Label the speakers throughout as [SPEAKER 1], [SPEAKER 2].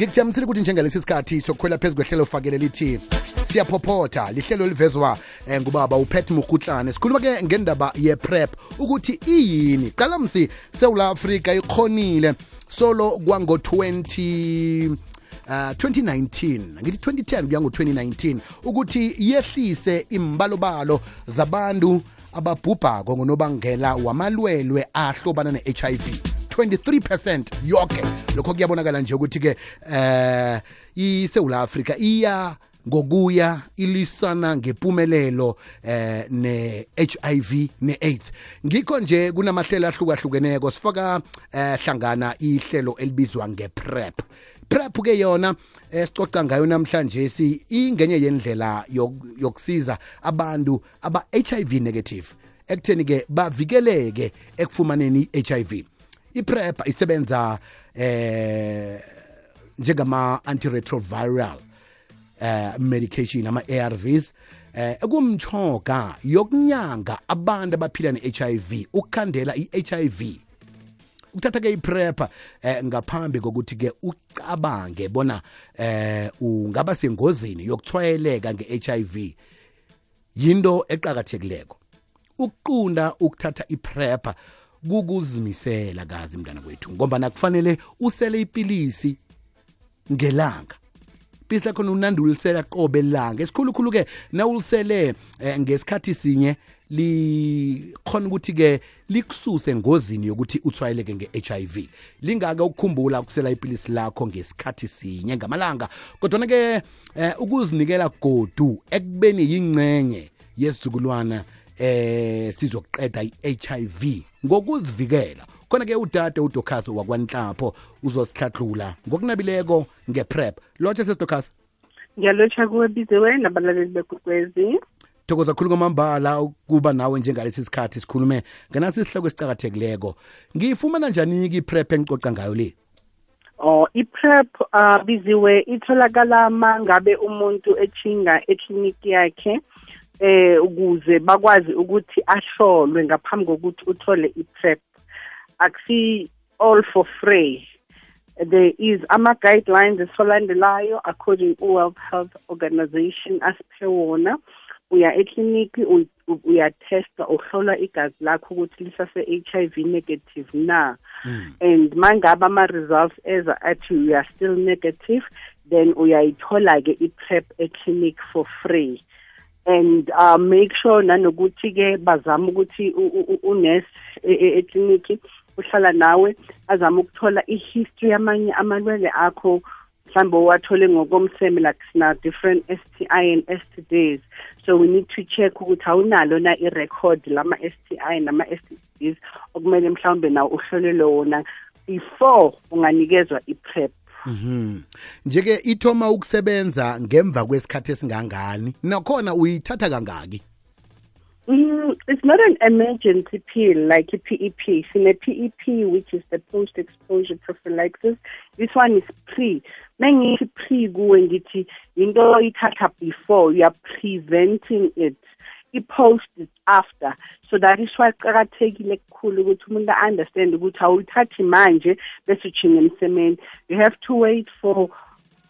[SPEAKER 1] ngikuthembisile ukuthi njengalesi sikhathi sokukhwela phezu kwehlelo fakele lithi siyaphophotha lihlelo livezwa eh, ngubaba upet muhutlane sikhuluma ke ngendaba ye-prep ukuthi iyini? Qala msi sewula afrika ikhonile. Solo kwango-20 Uh, 2019 ngithi 2010 kuya ngo-2019 ukuthi yehlise imbalobalo zabantu ababhubhako ngonobangela wamalwelwe ahlobana ne-hiv 23% yonke lokho kuyabonakala nje ukuthi-ke eh isewula afrika iya ngokuya ilisana ngempumelelo eh ne-HIV ne-AIDS. Ngikho nje kunamahlelo ahlukahlukeneko sifaka eh hlangana ihlelo elibizwa ngeprep prep ke yona esicoca ngayo namhlanje si ingenye yendlela yokusiza abantu aba HIV negative. Ekutheni ke bavikeleke ekufumaneni i-HIV iprep isebenza eh njengama antiretroviral eh medication ama ARVs eh ekumchoga yokunyanga abantu abaphila ne-HIV ukukhandela i-HIV ukuthatha ke iprep eh ngaphambi kokuthi ke ucabange bona eh ungaba sengozini yokuthwayeleka nge-HIV yinto eqakathekileko. Ukuqunda ukuthatha iprep kukuzimisela kazi mntana kwethu ngoba nakufanele usele ipilisi ngelanga. Ipilisi lakhona unandi ulisela qobe langa. Esikhulukhulu ke nawulisele eh, ngesikhathi sinye likhona ukuthi ke likususe ngozini yokuthi uthwayeleke nge-HIV lingake ukukhumbula ukusela ipilisi lakho ngesikhathi sinye ngamalanga. Kodwa ke eh, ukuzinikela godu ekubeni yingcenye yesizukulwana eh sizokuqeda i-HIV ngokuzivikela khona ke udade uDocas wakwanhlapho uzosihlahlula. Ngokunabileko ngeprep lotshe sesidocas
[SPEAKER 2] ngiyalotsha kuwe biziwe nabalaleli bekukwezi
[SPEAKER 1] thokoza khulu kwamambala ukuba nawe njengalesi sikhathi sikhulume nganasi isihloko esicakathekileko ngiyifumana njani-ke iprep engicoca ngayo le?
[SPEAKER 2] Oh iprep uh biziwe itholakala mangabe umuntu echinga ekliniki yakhe eh ukuze bakwazi ukuthi ahlolwe ngaphambi kokuthi uthole iprep akusi all for free. There is ama guidelines esolandelayo according to World Health Organization asiphe wona. Uya ekliniki uyatesta uhlola igazi lakho ukuthi lisase HIV negative na. Mm. and mangabe ama results eza athi you are still negative then uyayithola ke iprep eclinic for free. And uh, make sure nanokuthi ke bazama ukuthi unurse ekliniki uhlala nawe azama ukuthola i-history yamanye amalwele akho mhlawumbe wathole ngokomseme like sina different STI and STDs so we need to check ukuthi awunalo na i-record lama-STI nama-STDs okumele mhlawumbe nawo uhlolelwe wona before unganikezwa i-prep
[SPEAKER 1] Mhm. Njeke ithoma ukusebenza ngemva kwesikhathi esingangani? Nakhona uyithatha kangaki?
[SPEAKER 2] Mm, it's not an emergency pill like a PEP. It's in a PEP, which is the post-exposure prophylaxis. This one is pre. Mengithi pre kuwe ngithi into oyithatha before you are preventing it. I-post after. So that is why kuqakathekile kukhulu ukuthi umuntu understand ukuthi awuyithathi manje bese ujhinga emsemeni. You have to wait for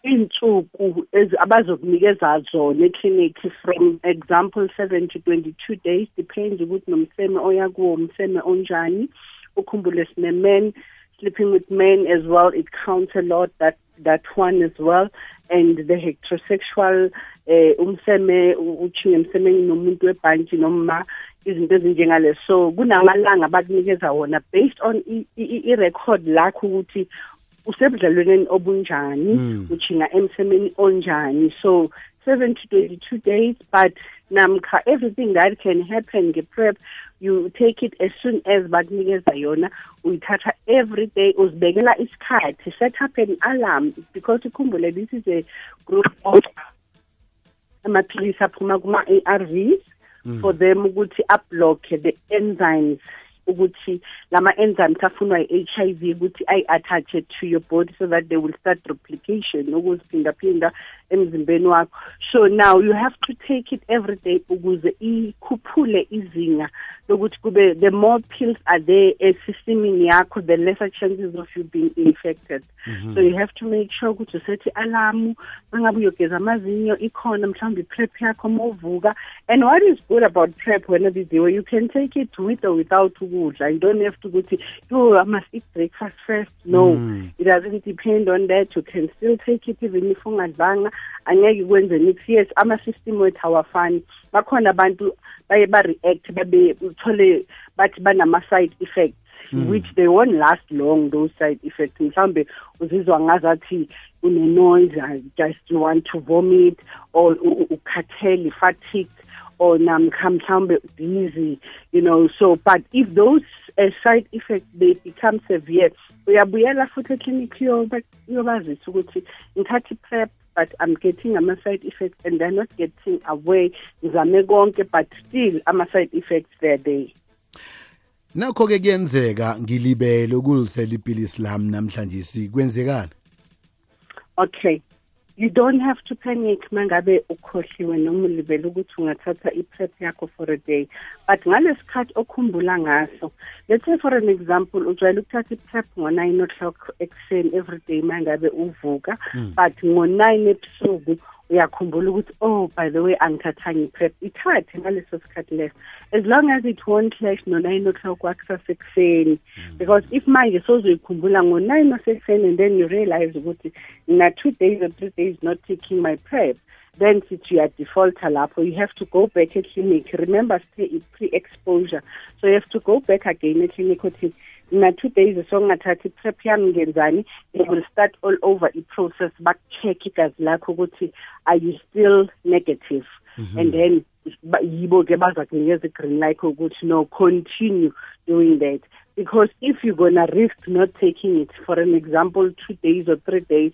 [SPEAKER 2] iy'nsuku abazokunikeza zona eklinikhi from example seven to twenty-two days depends ukuthi nomseme oya kuwo umseme onjani ukhumbule sine-men sleeping with men as well. It counts a lot that that one as well. And the heterosexual eh umseme uchinge emsemeni nomuntu webhanti noma izinto ezinjengale. So kunamalanga abakunikeza wona based on i-record lakho ukuthi usebudlalweni obunjani mm. uchinga emsemeni onjani so 7 to 22 days but namkha everything that can happen nge-prep you take it as soon as bakunikeza yona uyithatha every day uzibekela isikhathi set up an alarm because ikhumbule this is a group of amaphilisi aphuma kuma-ARVs mm. for them ukuthi ablock the enzymes ukuthi lama enzymes afunwa i-HIV ukuthi ayi-attach to your body so that they will start replication ukuziphindaphinda emzimbeni wakho. So now you have to take it every day ukuze ikhuphule izinga lokuthi kube the more pills are there esystemini yakho the lesser chances of you being infected. Mm -hmm. so you have to make sure ukuthi usethi alamu mangabe uyogeza amazinyo ikhona mhlawumbe i-prep yakho movuka and what is good about prep wena you can take it with or without ukudla you don't have to ukuthi yo i must eat breakfast first. No mm. it doesn't depend on that. You can still take it even if ungadlanga. Angeke kwenze nix yes ama-system wethu awafani. Bakhona abantu baye ba-react babe uthole bathi banama-side effects mm. which they won't last long those side effects. Mhlawumbe uzizwa ngazathi une-noise i just want to vomit or ukhathele fatigue or namkha mhlawumbe busy you know so but if those uh, side effects they become severe uyabuyela futhi eclinic yobazisa ukuthi ngithatha i-prep but I'm getting ama-side effects and they're not getting away ngizame konke but still ama-side effects they're there.
[SPEAKER 1] Nakho-ke kuyenzeka ngilibele ukulisela ipilisi lami namhlanje kwenzekani
[SPEAKER 2] okay. You don't have to panic mangabe ukhohliwe noma ulibele ukuthi ungathatha i-prep yakho for a day but ngalesikhathi okhumbula ngaso let's say for an example ujwayele ukuthatha i-prep ngo-nine o'clock ekuseni every day mangabe uvuka mm. but ngo-nine ebusuku uyakhumbula ukuthi oh by the way angithathanga i-prep ithathe ngaleso sikhathi leso. As long as it won't clash no-nine o'clock kwakusasekuseni. Mm. because if manje sozoyikhumbula ngo-nine wasekuseni and then you realize ukuthi na-two days or three days not taking my prep then sithi uyadefaulta lapho. You have to go back eclinic. Remember stay pre-exposure. So you have to go back again eclinic. Ukuthi na-two days songathathi i-prep yami ngenzani? They will start all over i-process baku-check igazi lakho ukuthi are you still negative? Mm -hmm. and then yibo-ke baza kunikeza i-green light ukuthi no continue doing that. Because if you're gonna risk not taking it for an example two days or three days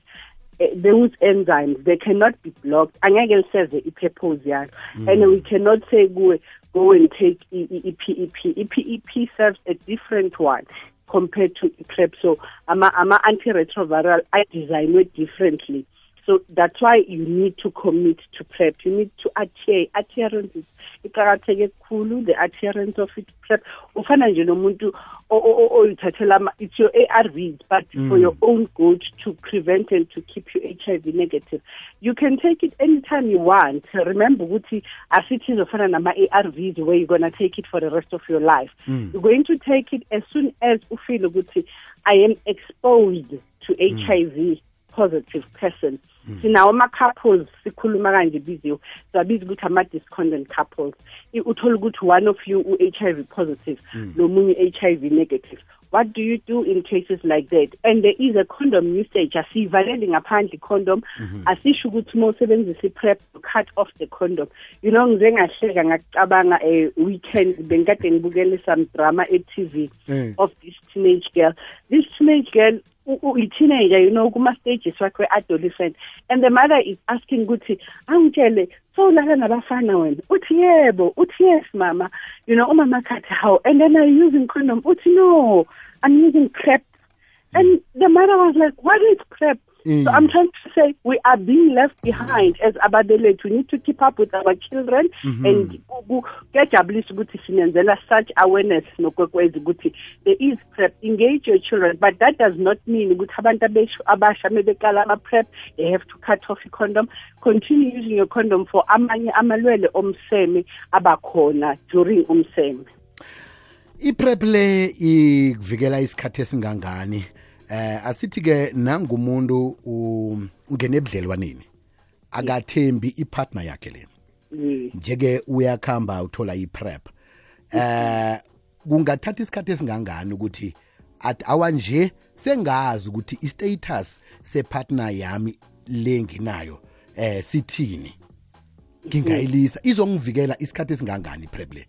[SPEAKER 2] those enzymes they cannot be blocked angeke liseze i-purpose mm. and we cannot say kuwe go and take i-PEP. I-PEP serves a different one compared to PrEP. So ama, ama antiretroviral are designed differently. So that's why you need to commit to PrEP. You need to adhere. Adherence is iqakatheke kakhulu the adherence of it PrEP. Ufana nje nomuntu oyithathela it's your ARVs but mm. for your own good to prevent and to keep you HIV negative. You can take it anytime you want. Remember ukuthi asithi izofana nama ARVs where you're going to take it for the rest of your life. Mm. You're going to take it as soon as you feel ukuthi I am exposed to mm. HIV positive person. Hmm. Sinawo ama-couples sikhuluma kanje biziwe siwabiza ukuthi ama-discordant couples. Uthole ukuthi one of you u-h i v positive hmm. nomunye u-h i v negative. What do you do in cases like that? And there is a condom usage. Asiyivaleli ngaphandle i condom hmm. asisho ukuthi uma usebenzisa i-prep cut off the condom. You know ngize ngahleka ngakucabanga a eh, weekend bengikade ngibukele some drama e-tv eh. of this teenage girl. This teenage girl i-teenager you know kuma-stages wakhe we-adolescent. And the mother is asking ukuthi angitshele sowulala nabafana wena? Uthi yebo. Uthi yes mama. You know umama kathi how and then are you using condom. Uthi no i'm using prep and the mother was like what is prep Mm. So I'm trying to say we are being left behind as ababelethi. We need to keep up with our children mm -hmm. and kuyajabulisa ukuthi sinenzela such awareness nokwekwezi ukuthi there is prep engage your children but that does not mean ukuthi abantu abasha mebeqala ama-prep they have to cut off i-condom continue using your condom for amanye amalwele omseme abakhona during umseme
[SPEAKER 1] iprep le ikuvikela isikhathi esingangani eh asithi ke nangumuntu ungene ebudlelwaneni akathembi ipartner yakhe le. Njeke uyakhamba uthola iprep. Eh kungathatha isikhathi esingangani ukuthi at awanje sengazi ukuthi istatus separtner yami le nginayo eh sithini? Ngingayilisa izongivikela isikhathi esingangani iprep le?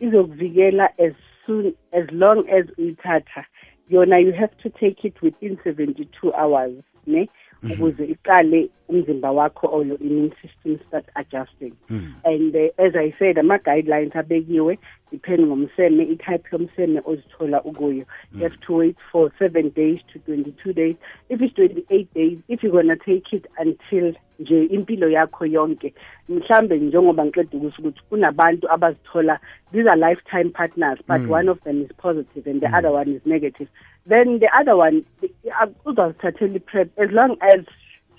[SPEAKER 2] Izokuvikela as soon as long as uyithatha. Yona you have to take it within 72 hours ne Mm-hmm. ukuze iqale umzimba wakho or your immune system start adjusting. Mm. And uh, as i said ama-guidelines abekiwe depending ngomseme i-type yomseme ozithola ukuyo. Mm. You have to wait for seven days to 22 days. If it's 28 days if you're gonna take it until nje impilo yakho yonke mhlambe njengoba ngiqeda ukusho ukuthi kunabantu abazithola these are lifetime partners but mm. one of them is positive and the other one is negative then the other one uh, uzazithathela i-prep as long as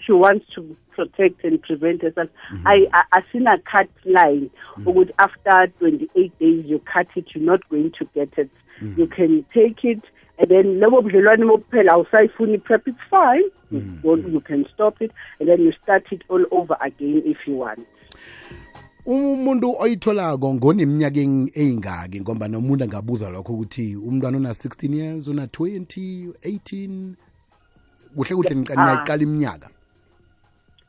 [SPEAKER 2] she wants to protect and prevent herself mhm. I, I asina cut line. Mm. Ukuthi after 28 days you cut it you're not going to get it. Mm. You can take it and then lobo budlelwane bokuphela awusayifuni prep it's fine. Mm. You, you can stop it and then you start it all over again if you want
[SPEAKER 1] umuntu oyitholako ngoneminyaka eyingaki ngoba nomuntu angabuza lokho ukuthi umntwana una-16 years una-20 18 kuhle kuhle niyayiqala iminyaka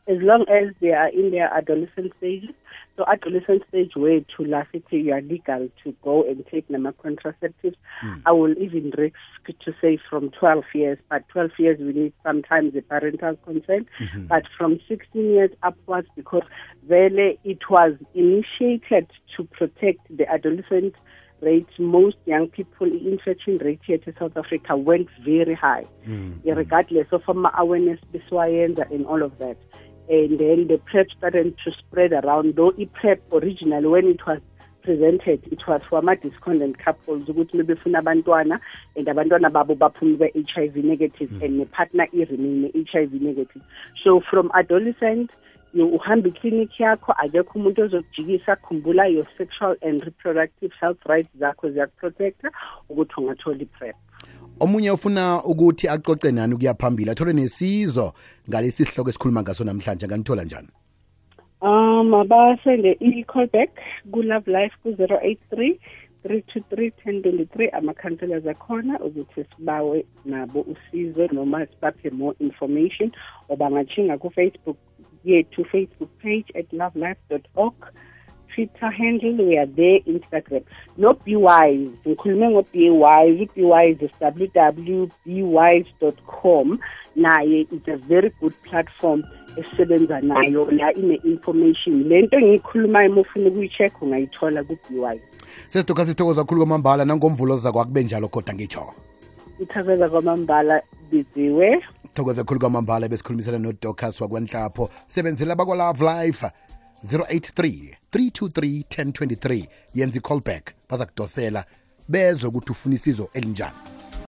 [SPEAKER 2] as long as they are in their adolescent stages. So adolescent stage where to last you are legal to go and take nama contraceptives. Hmm. I will even risk to say from 12 years, but 12 years we need sometimes the parental consent. Mm-hmm. But from 16 years upwards, because really it was initiated to protect the adolescent rate. Most young people infection rate here to South Africa went very high, hmm. regardless of our awareness, and all of that. And then the PrEP started to spread around. Though i-PrEP originally, when it was presented, it was for ama-discordant couples ukuthi bebefuna abantwana and abantwana babo baphume be-HIV negative and ne-partner i-remain ne-HIV negative. So from adolescent, you uhamba iklinikhi yakho akekho umuntu ozokujikisa khumbula your sexual and reproductive health rights zakho ziyakuprotecta ukuthi ungathola i-PrEP.
[SPEAKER 1] Omunye ufuna ukuthi acoce nani ukuya phambili athole nesizo ngalesi sihloko esikhuluma ngaso namhlanje. Anganithola njani?
[SPEAKER 2] Um, abasende i-callback ku-Love Life ku-083 323 1023 ama-counselors akhona ukuthi sibawe nabo usizo noma sibaphe more information. Or bangatshinga ku-facebook yethu facebook page at lovelife.org twitter handle we are there instagram. No-b wise ngikhulume ngo-b wise i-b wise is com. Naye it's a very good platform esisebenza nayo. La ine-information. Le nto engiyikhulumayo uma ufuna ukuyi-check ungayithola ku-b wise
[SPEAKER 1] sesitokha sithokoza kakhulu kwamambala. Nangomvulo zakho akube njalo kodwa ngitsho.
[SPEAKER 2] Ithokoza kwamambala biziwe.
[SPEAKER 1] Thokoza kakhulu kwamambala besikhulumisana nodocas wakwanhlapho sebenzela bakwa-love life 083 323 1023 yenza i-callback baza kudosela bezwe ukuthi ufuna isizo elinjani